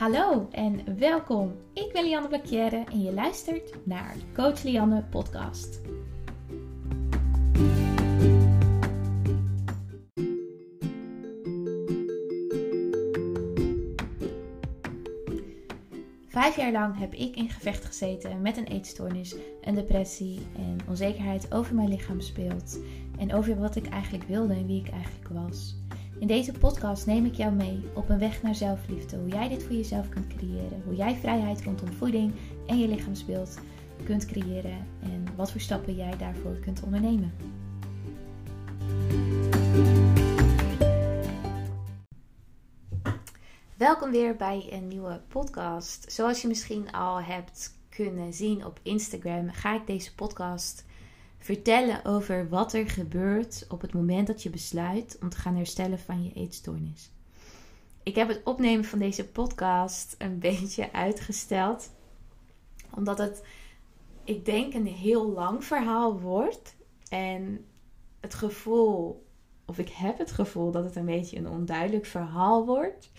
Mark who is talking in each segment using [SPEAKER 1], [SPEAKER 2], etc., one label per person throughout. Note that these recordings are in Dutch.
[SPEAKER 1] Hallo en welkom. Ik ben Lianne Blakjere en je luistert naar de Coach Lianne podcast. Vijf jaar lang heb ik in gevecht gezeten met een eetstoornis, een depressie en onzekerheid over mijn lichaam speelt en over wat ik eigenlijk wilde en wie ik eigenlijk was. In deze podcast neem ik jou mee op een weg naar zelfliefde. Hoe jij dit voor jezelf kunt creëren. Hoe jij vrijheid rondom voeding en je lichaamsbeeld kunt creëren. En wat voor stappen jij daarvoor kunt ondernemen. Welkom weer bij een nieuwe podcast. Zoals je misschien al hebt kunnen zien op Instagram, ga ik deze podcast vertellen over wat er gebeurt op het moment dat je besluit om te gaan herstellen van je eetstoornis. Ik heb het opnemen van deze podcast een beetje uitgesteld, omdat het, ik denk, een heel lang verhaal wordt. En het gevoel, of ik heb het gevoel dat het een beetje een onduidelijk verhaal wordt.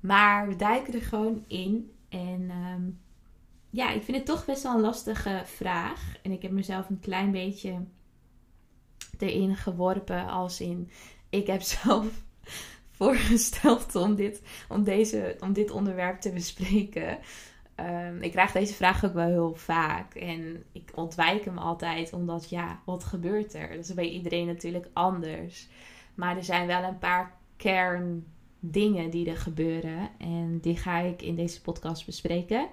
[SPEAKER 1] Maar we duiken er gewoon in. En ehm, ja, ik vind het toch best wel een lastige vraag. En ik heb mezelf een klein beetje erin geworpen als in... Ik heb zelf voorgesteld om dit, om deze, om dit onderwerp te bespreken. Um, ik krijg deze vraag ook wel heel vaak. En ik ontwijk hem altijd omdat, ja, wat gebeurt er? Dat is bij iedereen natuurlijk anders. Maar er zijn wel een paar kerndingen die er gebeuren. En die ga ik in deze podcast bespreken.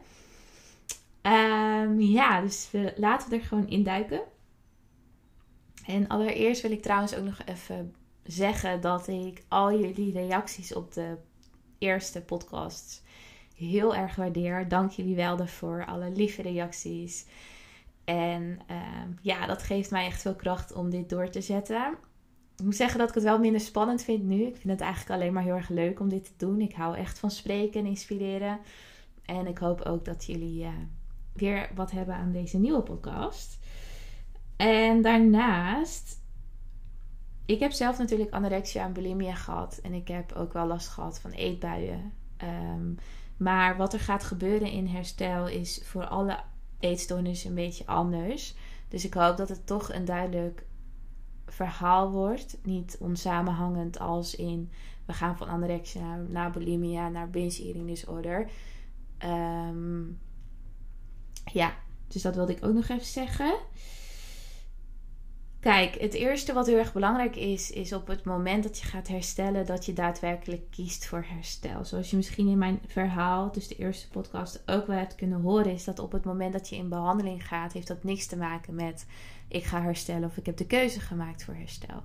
[SPEAKER 1] Um, ja, dus we, laten we er gewoon induiken. En allereerst wil ik trouwens ook nog even zeggen dat ik al jullie reacties op de eerste podcast heel erg waardeer. Dank jullie wel daarvoor, alle lieve reacties. En um, ja, dat geeft mij echt veel kracht om dit door te zetten. Ik moet zeggen dat ik het wel minder spannend vind nu. Ik vind het eigenlijk alleen maar heel erg leuk om dit te doen. Ik hou echt van spreken en inspireren. En ik hoop ook dat jullie uh, weer wat hebben aan deze nieuwe podcast. En daarnaast, ik heb zelf natuurlijk anorexia en bulimia gehad. En ik heb ook wel last gehad van eetbuien. Um, maar wat er gaat gebeuren in herstel is voor alle eetstoornissen een beetje anders. Dus ik hoop dat het toch een duidelijk verhaal wordt. Niet onsamenhangend als in we gaan van anorexia naar bulimia naar binge eating disorder. Um, ja, dus dat wilde ik ook nog even zeggen. Kijk, het eerste wat heel erg belangrijk is, is op het moment dat je gaat herstellen, dat je daadwerkelijk kiest voor herstel. Zoals je misschien in mijn verhaal, dus de eerste podcast, ook wel hebt kunnen horen, is dat op het moment dat je in behandeling gaat, heeft dat niks te maken met ik ga herstellen of ik heb de keuze gemaakt voor herstel.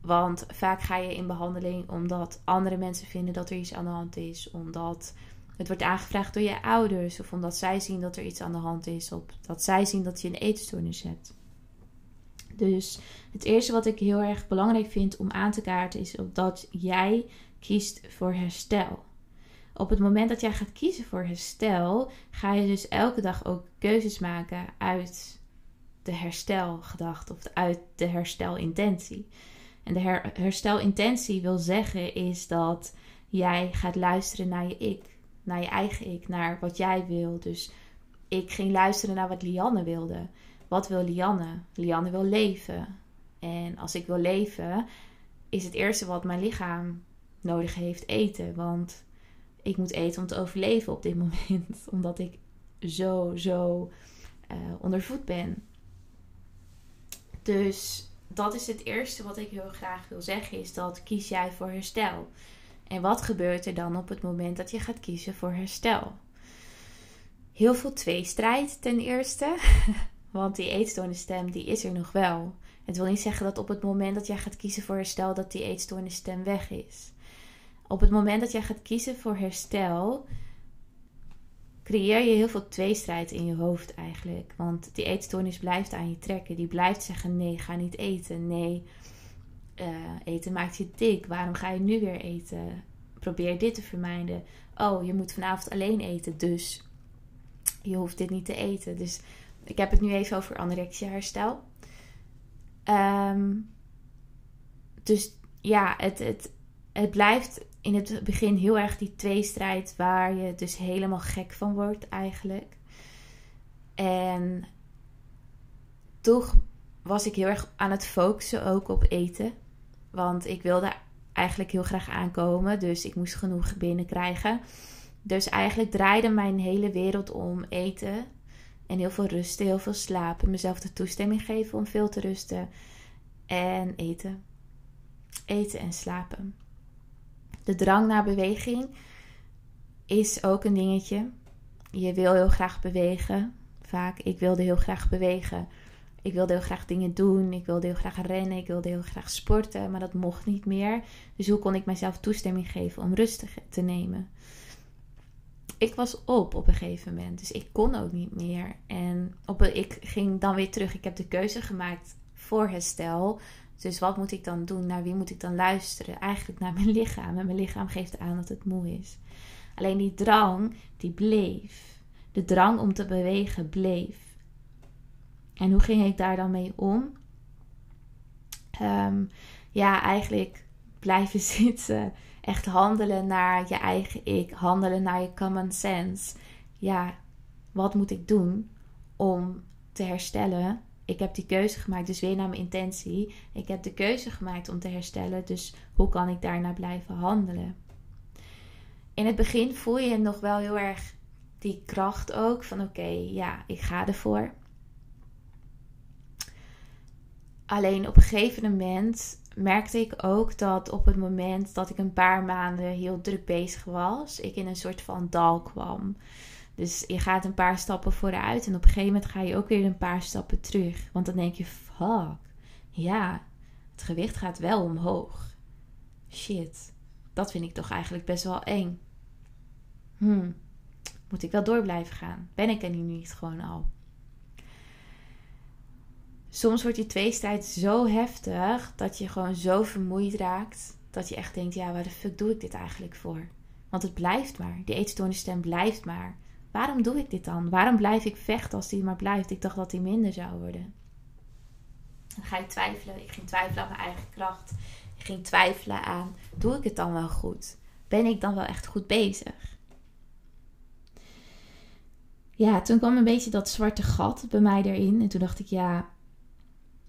[SPEAKER 1] Want vaak ga je in behandeling omdat andere mensen vinden dat er iets aan de hand is, omdat het wordt aangevraagd door je ouders of omdat zij zien dat er iets aan de hand is, of dat zij zien dat je een eetstoornis hebt. Dus het eerste wat ik heel erg belangrijk vind om aan te kaarten is dat jij kiest voor herstel. Op het moment dat jij gaat kiezen voor herstel, ga je dus elke dag ook keuzes maken uit de herstelgedachte of uit de herstelintentie. En de her herstelintentie wil zeggen is dat jij gaat luisteren naar je ik naar je eigen ik, naar wat jij wil. Dus ik ging luisteren naar wat Lianne wilde. Wat wil Lianne? Lianne wil leven. En als ik wil leven, is het eerste wat mijn lichaam nodig heeft eten. Want ik moet eten om te overleven op dit moment. Omdat ik zo, zo uh, ondervoed ben. Dus dat is het eerste wat ik heel graag wil zeggen. Is dat kies jij voor herstel. En wat gebeurt er dan op het moment dat je gaat kiezen voor herstel? Heel veel tweestrijd ten eerste. Want die eetstoornisstem die is er nog wel. Het wil niet zeggen dat op het moment dat jij gaat kiezen voor herstel dat die eetstoornisstem weg is. Op het moment dat jij gaat kiezen voor herstel, creëer je heel veel tweestrijd in je hoofd eigenlijk. Want die eetstoornis blijft aan je trekken. Die blijft zeggen: nee, ga niet eten. Nee, uh, eten maakt je dik. Waarom ga je nu weer eten? Probeer dit te vermijden. Oh, je moet vanavond alleen eten, dus je hoeft dit niet te eten. Dus ik heb het nu even over anorexia herstel. Um, dus ja, het, het, het blijft in het begin heel erg die tweestrijd waar je dus helemaal gek van wordt eigenlijk. En toch was ik heel erg aan het focussen ook op eten. Want ik wilde eigenlijk heel graag aankomen. Dus ik moest genoeg binnenkrijgen. Dus eigenlijk draaide mijn hele wereld om eten. En heel veel rusten, heel veel slapen. Mezelf de toestemming geven om veel te rusten. En eten. Eten en slapen. De drang naar beweging is ook een dingetje. Je wil heel graag bewegen. Vaak, ik wilde heel graag bewegen. Ik wilde heel graag dingen doen. Ik wilde heel graag rennen. Ik wilde heel graag sporten. Maar dat mocht niet meer. Dus hoe kon ik mezelf toestemming geven om rustig te nemen? Ik was op op een gegeven moment. Dus ik kon ook niet meer. En op ik ging dan weer terug. Ik heb de keuze gemaakt voor herstel. Dus wat moet ik dan doen? Naar wie moet ik dan luisteren? Eigenlijk naar mijn lichaam. En mijn lichaam geeft aan dat het moe is. Alleen die drang, die bleef. De drang om te bewegen bleef. En hoe ging ik daar dan mee om? Ehm, ja, eigenlijk blijven zitten. Echt handelen naar je eigen ik. Handelen naar je common sense. Ja, wat moet ik doen om te herstellen? Ik heb die keuze gemaakt, dus weer naar mijn intentie. Ik heb de keuze gemaakt om te herstellen, dus hoe kan ik daarna blijven handelen? In het begin voel je nog wel heel erg die kracht ook van oké, ja, ik ga ervoor. Alleen op een gegeven moment merkte ik ook dat op het moment dat ik een paar maanden heel druk bezig was, ik in een soort van dal kwam. Dus je gaat een paar stappen vooruit en op een gegeven moment ga je ook weer een paar stappen terug. Want dan denk je, fuck, ja, het gewicht gaat wel omhoog. Shit, dat vind ik toch eigenlijk best wel eng. Hmm, moet ik wel door blijven gaan? Ben ik er nu niet gewoon al? Soms wordt die tweestrijd zo heftig dat je gewoon zo vermoeid raakt. Dat je echt denkt, ja, waar de fuck doe ik dit eigenlijk voor? Want het blijft maar. Die eetstoornisstem blijft maar. Waarom doe ik dit dan? Waarom blijf ik vechten als die maar blijft? Ik dacht dat die minder zou worden. Dan ga je twijfelen. Ik ging twijfelen aan mijn eigen kracht. Ik ging twijfelen aan, doe ik het dan wel goed? Ben ik dan wel echt goed bezig? Ja, toen kwam een beetje dat zwarte gat bij mij erin. En toen dacht ik, ja,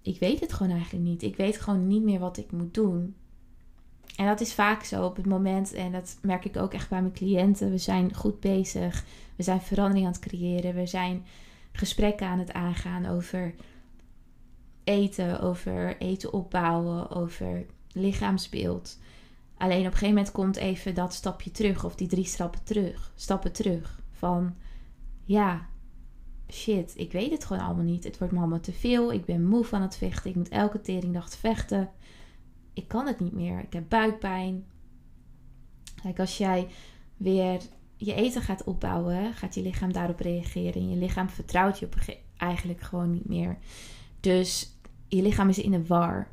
[SPEAKER 1] ik weet het gewoon eigenlijk niet. Ik weet gewoon niet meer wat ik moet doen. En dat is vaak zo op het moment, en dat merk ik ook echt bij mijn cliënten. We zijn goed bezig, we zijn verandering aan het creëren, we zijn gesprekken aan het aangaan over eten, over eten opbouwen, over lichaamsbeeld. Alleen op een gegeven moment komt even dat stapje terug, of die drie stappen terug, stappen terug. Van ja, shit, ik weet het gewoon allemaal niet. Het wordt me allemaal te veel. Ik ben moe van het vechten. Ik moet elke teringdag vechten. Ik kan het niet meer. Ik heb buikpijn. Kijk, als jij weer je eten gaat opbouwen, gaat je lichaam daarop reageren. En je lichaam vertrouwt je op eigenlijk gewoon niet meer. Dus je lichaam is in een war.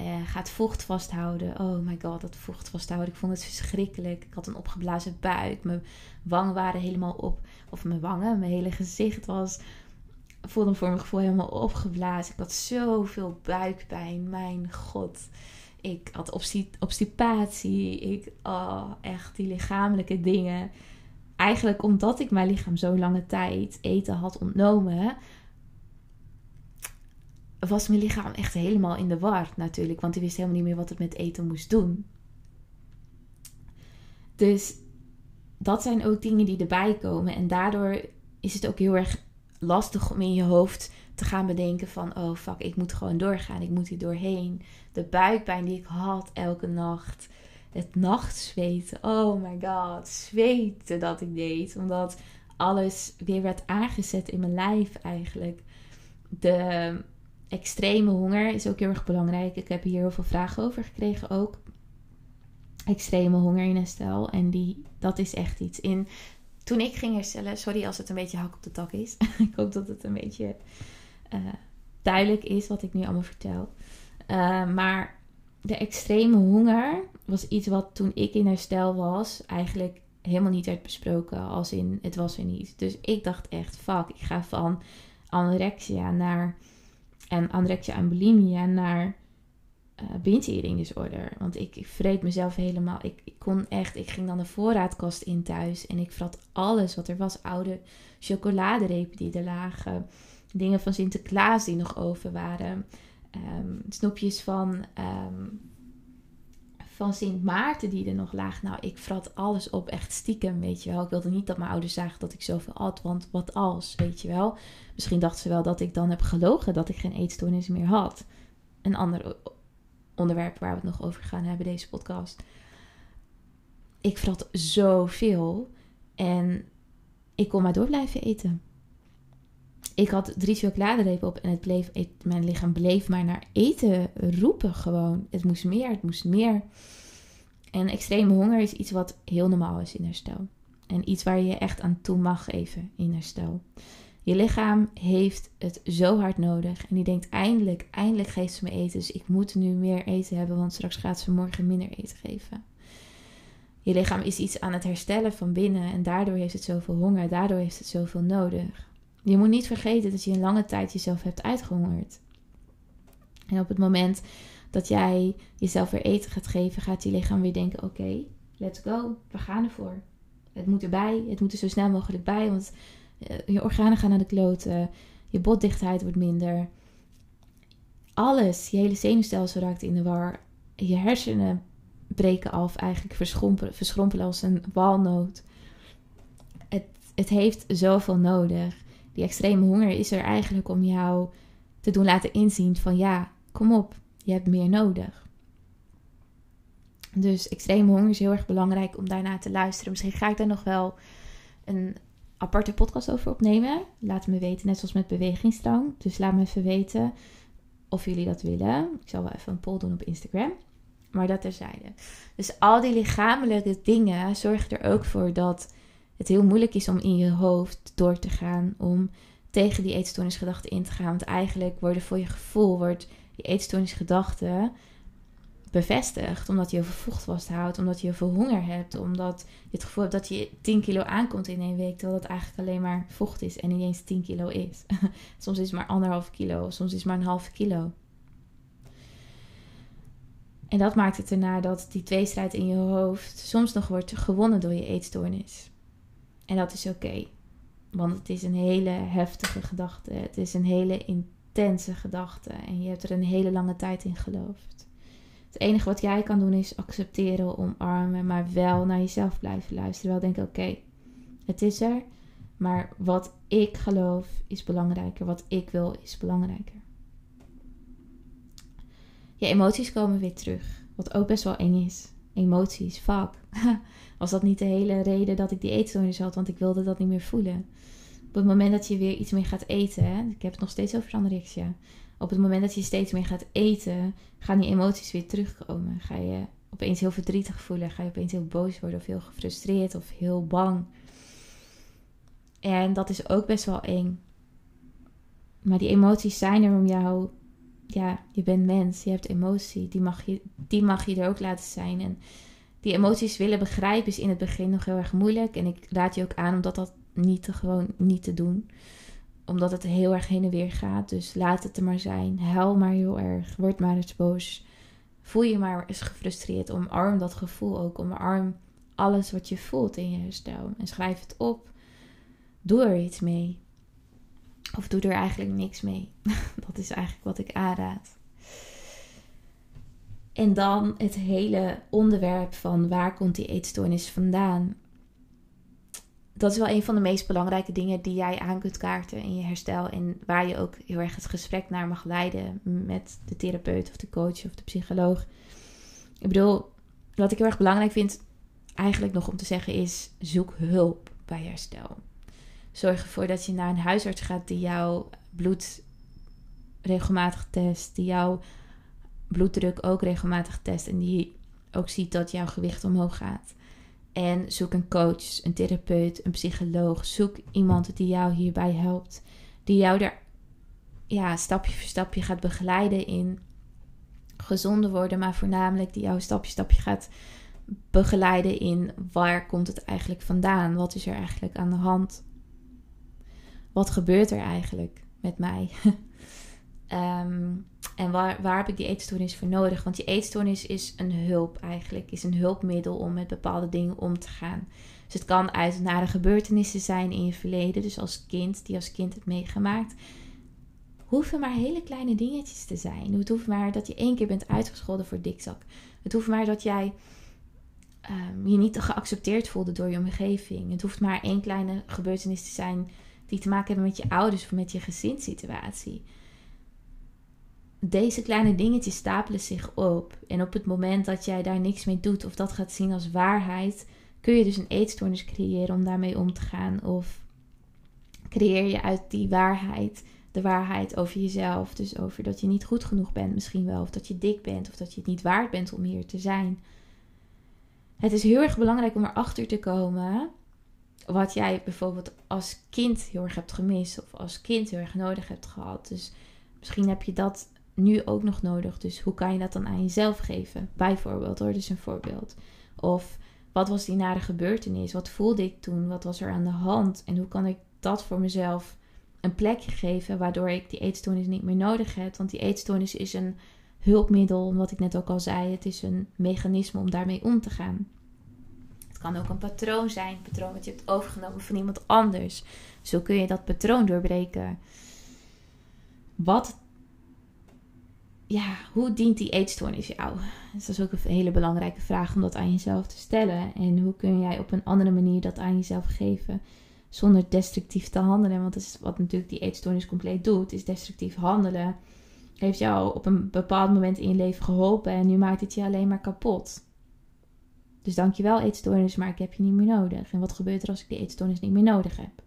[SPEAKER 1] Uh, gaat vocht vasthouden. Oh my god, dat vocht vasthouden. Ik vond het verschrikkelijk. Ik had een opgeblazen buik. Mijn wangen waren helemaal op. Of mijn wangen, mijn hele gezicht was. voelde voor mijn gevoel helemaal opgeblazen. Ik had zoveel buikpijn. Mijn god. Ik had obstipatie. Ik, oh, echt die lichamelijke dingen. Eigenlijk omdat ik mijn lichaam zo lange tijd eten had ontnomen was mijn lichaam echt helemaal in de war natuurlijk. Want hij wist helemaal niet meer wat het met eten moest doen. Dus dat zijn ook dingen die erbij komen. En daardoor is het ook heel erg lastig om in je hoofd te gaan bedenken van... oh fuck, ik moet gewoon doorgaan. Ik moet hier doorheen. De buikpijn die ik had elke nacht. Het nachtzweten. Oh my god. Zweten dat ik deed. Omdat alles weer werd aangezet in mijn lijf eigenlijk. De extreme honger is ook heel erg belangrijk. Ik heb hier heel veel vragen over gekregen ook. Extreme honger in herstel. En die, dat is echt iets. In, toen ik ging herstellen, sorry als het een beetje hak op de tak is. ik hoop dat het een beetje uh, duidelijk is wat ik nu allemaal vertel. Uh, maar de extreme honger was iets wat toen ik in herstel was, eigenlijk helemaal niet werd besproken. Als in, het was er niet. Dus ik dacht echt, fuck, ik ga van anorexia naar en anorexia en bulimia naar uh, binge eating disorder. Want ik, ik vreet mezelf helemaal. Ik, ik kon echt, ik ging dan de voorraadkast in thuis en ik vrat alles wat er was. Oude chocoladerepen die er lagen. Dingen van Sinterklaas die nog over waren. Um, snoepjes van, um, van Sint Maarten die er nog lagen. Nou, ik vrat alles op, echt stiekem, weet je wel. Ik wilde niet dat mijn ouders zagen dat ik zoveel at, want wat als, weet je wel. Misschien dachten ze wel dat ik dan heb gelogen dat ik geen eetstoornis meer had. Een ander onderwerp waar we het nog over gaan hebben, deze podcast. Ik vrat zoveel en ik kon maar door blijven eten. Ik had drie chocoladerepen op en het bleef, mijn lichaam bleef maar naar eten roepen gewoon. Het moest meer, het moest meer. En extreme honger is iets wat heel normaal is in herstel. En iets waar je echt aan toe mag even in herstel. Je lichaam heeft het zo hard nodig. En die denkt eindelijk, eindelijk geeft ze me eten. Dus ik moet nu meer eten hebben, want straks gaat ze morgen minder eten geven. Je lichaam is iets aan het herstellen van binnen en daardoor heeft het zoveel honger, daardoor heeft het zoveel nodig. Je moet niet vergeten dat je een lange tijd jezelf hebt uitgehongerd. En op het moment dat jij jezelf weer eten gaat geven, gaat je lichaam weer denken: oké, let's go, we gaan ervoor. Het moet erbij, het moet er zo snel mogelijk bij, want eh, je organen gaan naar de kloten, je botdichtheid wordt minder. Alles, je hele zenuwstelsel raakt in de war. Je hersenen breken af, eigenlijk verschrompelen, verschrompelen als een walnoot. Het, het heeft zoveel nodig. Die extreme honger is er eigenlijk om jou te doen laten inzien van ja, kom op, je hebt meer nodig. Dus extreme honger is heel erg belangrijk om daarna te luisteren. Misschien ga ik daar nog wel een aparte podcast over opnemen. Laat me weten, net zoals met bewegingsdrang. Dus laat me even weten of jullie dat willen. Ik zal wel even een poll doen op Instagram. Maar dat terzijde. Dus al die lichamelijke dingen zorgen er ook voor dat het heel moeilijk is om in je hoofd door te gaan. Om tegen die eetstoornisgedachten in te gaan. Want eigenlijk worden voor je gevoel, wordt die eetstoornisgedachten bevestigd. Omdat je heel vocht vasthoudt. Omdat je heel veel honger hebt. Omdat je het gevoel hebt dat je 10 kilo aankomt in één week. Terwijl dat eigenlijk alleen maar vocht is. En niet eens 10 kilo is. soms is het maar anderhalf kilo. Soms is het maar een half kilo. En dat maakt het erna dat die tweestrijd in je hoofd soms nog wordt gewonnen door je eetstoornis. En dat is oké. want het is een hele heftige gedachte. Het is een hele intense gedachte. En je hebt er een hele lange tijd in geloofd. Het enige wat jij kan doen is accepteren, omarmen, maar wel naar jezelf blijven luisteren. Wel denken: oké, het is er. Maar wat ik geloof is belangrijker. Wat ik wil is belangrijker. Je emoties komen weer terug. Wat ook best wel eng is. Emoties, fuck. Was dat niet de hele reden dat ik die eetstoornis had? Want ik wilde dat niet meer voelen. Op het moment dat je weer iets meer gaat eten, ik heb het nog steeds over anorexia. Op het moment dat je steeds meer gaat eten, gaan die emoties weer terugkomen. Ga je opeens heel verdrietig voelen, ga je opeens heel boos worden of heel gefrustreerd of heel bang. En dat is ook best wel eng. Maar die emoties zijn er om jou. Ja, je bent mens, je hebt emotie. Die mag je, die mag je er ook laten zijn. En die emoties willen begrijpen is in het begin nog heel erg moeilijk. En ik raad je ook aan om dat, niet te, gewoon niet te doen. Omdat het heel erg heen en weer gaat. Dus laat het er maar zijn. Huil maar heel erg. Word maar eens boos. Voel je maar eens gefrustreerd. Omarm dat gevoel ook. Omarm alles wat je voelt in je herstel. En schrijf het op. Doe er iets mee. Of doe er eigenlijk niks mee. dat is eigenlijk wat ik aanraad. En dan het hele onderwerp van waar komt die eetstoornis vandaan. Dat is wel een van de meest belangrijke dingen die jij aan kunt kaarten in je herstel. En waar je ook heel erg het gesprek naar mag leiden met de therapeut of de coach of de psycholoog. Ik bedoel, wat ik heel erg belangrijk vind, eigenlijk nog om te zeggen, is zoek hulp bij herstel. Zorg ervoor dat je naar een huisarts gaat die jouw bloed regelmatig test, die jou bloeddruk ook regelmatig test en die ook ziet dat jouw gewicht omhoog gaat. En zoek een coach, een therapeut, een psycholoog. Zoek iemand die jou hierbij helpt. Die jou er ja, stapje voor stapje gaat begeleiden in gezonder worden. Maar voornamelijk die jou stapje voor stapje gaat begeleiden in waar komt het eigenlijk vandaan? Wat is er eigenlijk aan de hand? Wat gebeurt er eigenlijk met mij? Ehm, en waar, waar heb ik die eetstoornis voor nodig? Want die eetstoornis is een hulp eigenlijk, is een hulpmiddel om met bepaalde dingen om te gaan. Dus het kan uit nare gebeurtenissen zijn in je verleden, dus als kind, die als kind hebt meegemaakt. Hoeven maar hele kleine dingetjes te zijn. Het hoeft maar dat je één keer bent uitgescholden voor dikzak. Het hoeft maar dat jij um, je niet geaccepteerd voelde door je omgeving. Het hoeft maar één kleine gebeurtenis te zijn die te maken hebben met je ouders of met je gezinssituatie. Deze kleine dingetjes stapelen zich op. En op het moment dat jij daar niks mee doet of dat gaat zien als waarheid, kun je dus een eetstoornis creëren om daarmee om te gaan. Of creëer je uit die waarheid de waarheid over jezelf. Dus over dat je niet goed genoeg bent misschien wel. Of dat je dik bent. Of dat je het niet waard bent om hier te zijn. Het is heel erg belangrijk om erachter te komen wat jij bijvoorbeeld als kind heel erg hebt gemist of als kind heel erg nodig hebt gehad. Dus misschien heb je dat nu ook nog nodig. Dus hoe kan je dat dan aan jezelf geven? Bijvoorbeeld hoor, dus een voorbeeld. Of wat was die nare gebeurtenis? Wat voelde ik toen? Wat was er aan de hand? En hoe kan ik dat voor mezelf een plekje geven waardoor ik die eetstoornis niet meer nodig heb? Want die eetstoornis is een hulpmiddel, wat ik net ook al zei. Het is een mechanisme om daarmee om te gaan. Kan ook een patroon zijn, een patroon wat je hebt overgenomen van iemand anders. Zo kun je dat patroon doorbreken. Wat, ja, hoe dient die eetstoornis jou? Dus dat is ook een hele belangrijke vraag om dat aan jezelf te stellen. En hoe kun jij op een andere manier dat aan jezelf geven? Zonder destructief te handelen. Want dat is wat natuurlijk die eetstoornis compleet doet, is destructief handelen heeft jou op een bepaald moment in je leven geholpen en nu maakt het je alleen maar kapot. Dus dankjewel eetstoornis, maar ik heb je niet meer nodig. En wat gebeurt er als ik die eetstoornis niet meer nodig heb?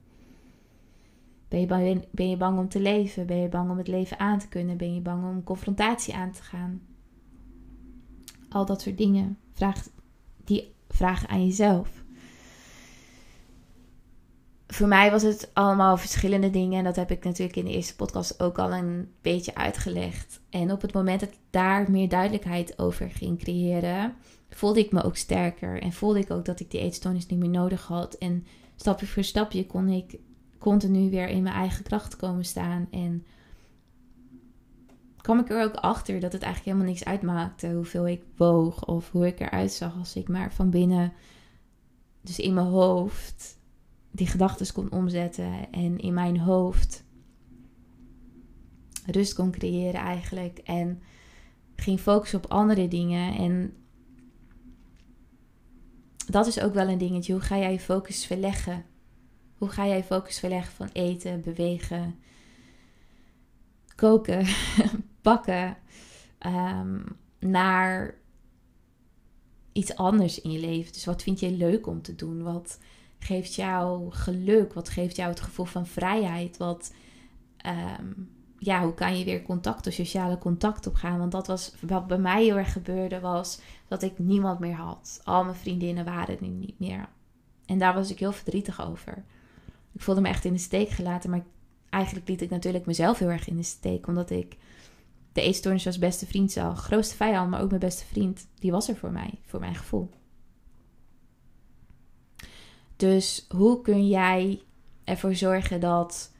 [SPEAKER 1] Ben je, bang, om te leven? Ben je bang om het leven aan te kunnen? Ben je bang om confrontatie aan te gaan? Al dat soort dingen. Vraag die vraag aan jezelf voor mij was het allemaal verschillende dingen. En dat heb ik natuurlijk in de eerste podcast ook al een beetje uitgelegd. En op het moment dat ik daar meer duidelijkheid over ging creëren, voelde ik me ook sterker. En voelde ik ook dat ik die eetstoornis niet meer nodig had. En stapje voor stapje kon ik continu weer in mijn eigen kracht komen staan. En kwam ik er ook achter dat het eigenlijk helemaal niks uitmaakte hoeveel ik woog of hoe ik eruit zag als ik maar van binnen, dus in mijn hoofd, die gedachten kon omzetten en in mijn hoofd rust kon creëren eigenlijk en ging focussen op andere dingen en dat is ook wel een dingetje. Hoe ga jij je focus verleggen? Hoe ga jij je focus verleggen van eten, bewegen, koken, bakken um, naar iets anders in je leven? Dus wat vind je leuk om te doen? Wat geeft jou geluk? Wat geeft jou het gevoel van vrijheid? Wat, ehm, ja, hoe kan je weer contacten, sociale contact opgaan? Want dat was wat bij mij heel erg gebeurde, was dat ik niemand meer had. Al mijn vriendinnen waren er niet meer. En daar was ik heel verdrietig over. Ik voelde me echt in de steek gelaten, maar eigenlijk liet ik natuurlijk mezelf heel erg in de steek, omdat ik de eetstoornis als beste vriend zag. Grootste vijand, maar ook mijn beste vriend. Die was er voor mij, voor mijn gevoel. Dus hoe kun jij ervoor zorgen dat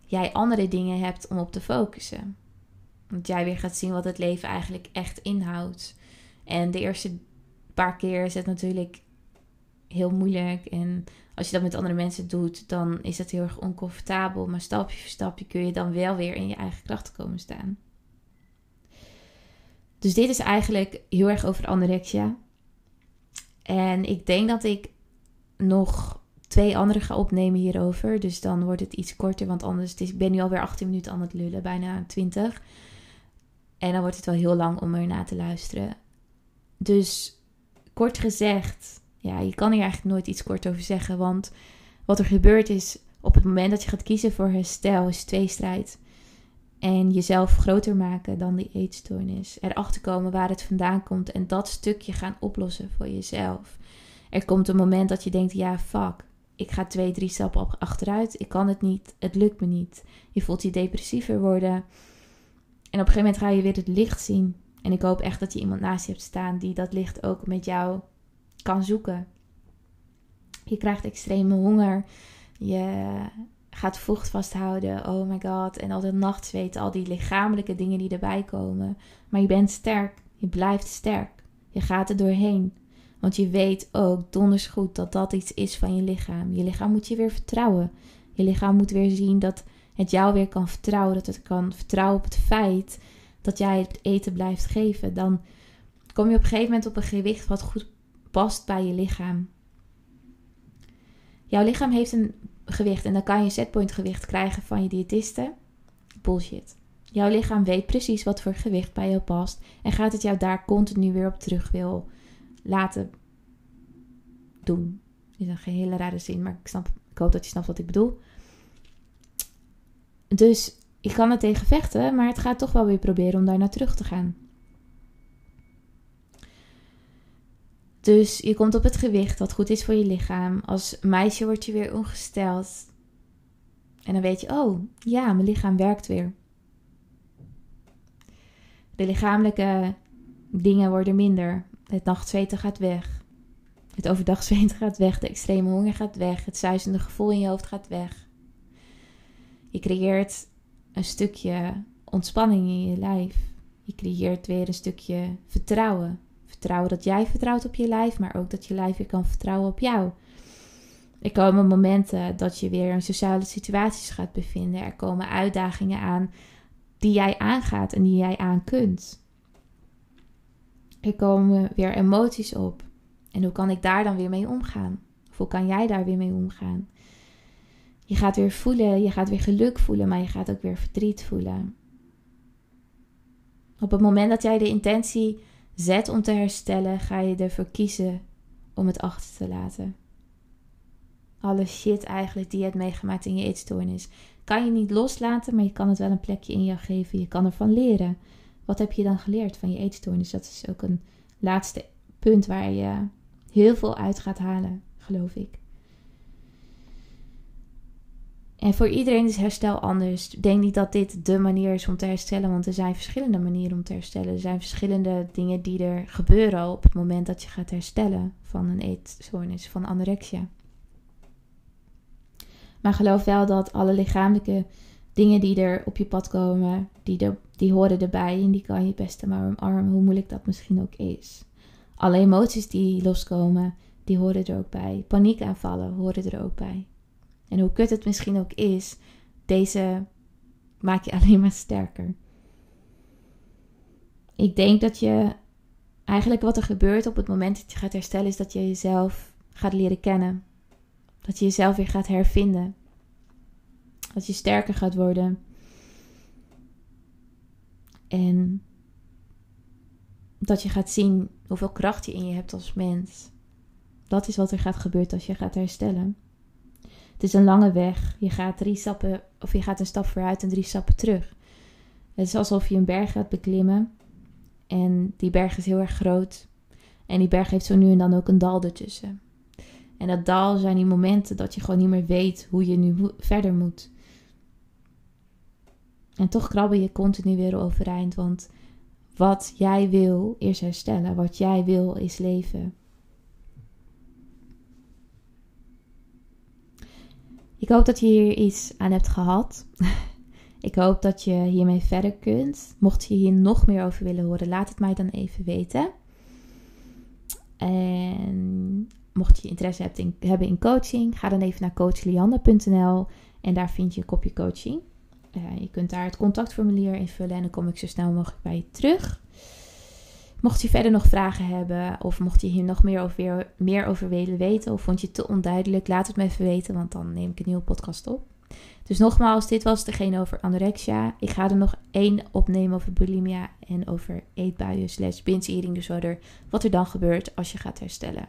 [SPEAKER 1] jij andere dingen hebt om op te focussen? Dat jij weer gaat zien wat het leven eigenlijk echt inhoudt. En de eerste paar keer is het natuurlijk heel moeilijk. En als je dat met andere mensen doet, dan is het heel erg oncomfortabel. Maar stapje voor stapje kun je dan wel weer in je eigen kracht komen staan. Dus dit is eigenlijk heel erg over anorexia. En ik denk dat ik nog twee andere ga opnemen hierover. Dus dan wordt het iets korter, want anders is, ik ben nu alweer 18 minuten aan het lullen, bijna 20. En dan wordt het wel heel lang om er naar te luisteren. Dus kort gezegd, ja, je kan hier eigenlijk nooit iets kort over zeggen. Want wat er gebeurt is, op het moment dat je gaat kiezen voor herstel, is tweestrijd. En jezelf groter maken dan die eetstoornis. Erachter komen waar het vandaan komt en dat stukje gaan oplossen voor jezelf. Er komt een moment dat je denkt: ja, fuck. Ik ga twee, drie stappen achteruit. Ik kan het niet. Het lukt me niet. Je voelt je depressiever worden. En op een gegeven moment ga je weer het licht zien. En ik hoop echt dat je iemand naast je hebt staan die dat licht ook met jou kan zoeken. Je krijgt extreme honger. Je gaat vocht vasthouden. Oh my god. En al dat nachtzweet, al die lichamelijke dingen die erbij komen. Maar je bent sterk. Je blijft sterk. Je gaat er doorheen. Want je weet ook donders goed dat dat iets is van je lichaam. Je lichaam moet je weer vertrouwen. Je lichaam moet weer zien dat het jou weer kan vertrouwen. Dat het kan vertrouwen op het feit dat jij het eten blijft geven. Dan kom je op een gegeven moment op een gewicht wat goed past bij je lichaam. Jouw lichaam heeft een gewicht en dan kan je setpoint gewicht krijgen van je diëtiste. Bullshit. Jouw lichaam weet precies wat voor gewicht bij jou past en gaat het jou daar continu weer op terug wil laten doen. Is een hele rare zin, maar ik, snap, ik hoop dat je snapt wat ik bedoel. Dus ik kan er tegen vechten, maar het gaat toch wel weer proberen om daar naar terug te gaan. Dus je komt op het gewicht wat goed is voor je lichaam. Als meisje word je weer ongesteld. En dan weet je, oh ja, mijn lichaam werkt weer. De lichamelijke dingen worden minder. Het nachtzweten gaat weg. Het overdagzweten gaat weg. De extreme honger gaat weg. Het zuizende gevoel in je hoofd gaat weg. Je creëert een stukje ontspanning in je lijf. Je creëert weer een stukje vertrouwen. Vertrouwen dat jij vertrouwt op je lijf, maar ook dat je lijf weer kan vertrouwen op jou. Er komen momenten dat je weer in sociale situaties gaat bevinden. Er komen uitdagingen aan die jij aangaat en die jij aan kunt. Er komen weer emoties op. En hoe kan ik daar dan weer mee omgaan? Of hoe kan jij daar weer mee omgaan? Je gaat weer voelen, je gaat weer geluk voelen, maar je gaat ook weer verdriet voelen. Op het moment dat jij de intentie zet om te herstellen, ga je ervoor kiezen om het achter te laten. Alle shit eigenlijk die je hebt meegemaakt in je eetstoornis. Kan je niet loslaten, maar je kan het wel een plekje in jou geven. Je kan ervan leren. Wat heb je dan geleerd van je eetstoornis? Dat is ook een laatste punt waar je heel veel uit gaat halen, geloof ik. En voor iedereen is herstel anders. Denk niet dat dit de manier is om te herstellen, want er zijn verschillende manieren om te herstellen. Er zijn verschillende dingen die er gebeuren op het moment dat je gaat herstellen van een eetstoornis, van anorexia. Maar geloof wel dat alle lichamelijke dingen die er op je pad komen, die, de, die horen erbij en die kan je het beste maar omarmen, hoe moeilijk dat misschien ook is. Alle emoties die loskomen, die horen er ook bij. Paniekaanvallen horen er ook bij. En hoe kut het misschien ook is, deze maak je alleen maar sterker. Ik denk dat je eigenlijk wat er gebeurt op het moment dat je gaat herstellen, is dat je jezelf gaat leren kennen. Dat je jezelf weer gaat hervinden. Dat je sterker gaat worden. En dat je gaat zien hoeveel kracht je in je hebt als mens. Dat is wat er gaat gebeuren als je gaat herstellen. Het is een lange weg. Je gaat drie stappen, of je gaat een stap vooruit en drie stappen terug. Het is alsof je een berg gaat beklimmen. En die berg is heel erg groot. En die berg heeft zo nu en dan ook een dal ertussen. En dat dal zijn die momenten dat je gewoon niet meer weet hoe je nu verder moet. En toch krabbel je continu weer overeind. Want wat jij wil is herstellen. Wat jij wil is leven. Ik hoop dat je hier iets aan hebt gehad. Ik hoop dat je hiermee verder kunt. Mocht je hier nog meer over willen horen, laat het mij dan even weten. En mocht je interesse hebben in coaching, ga dan even naar coachlianda.nl en daar vind je een kopje coaching. Uh, je kunt daar het contactformulier invullen en dan kom ik zo snel mogelijk bij je terug. Mocht je verder nog vragen hebben of mocht je hier nog meer over, meer over willen weten of vond je het te onduidelijk, laat het me even weten, want dan neem ik een nieuwe podcast op. Dus nogmaals, dit was degene over anorexia. Ik ga er nog één opnemen over bulimia en over eetbuien slash binge eating disorder. Wat er dan gebeurt als je gaat herstellen.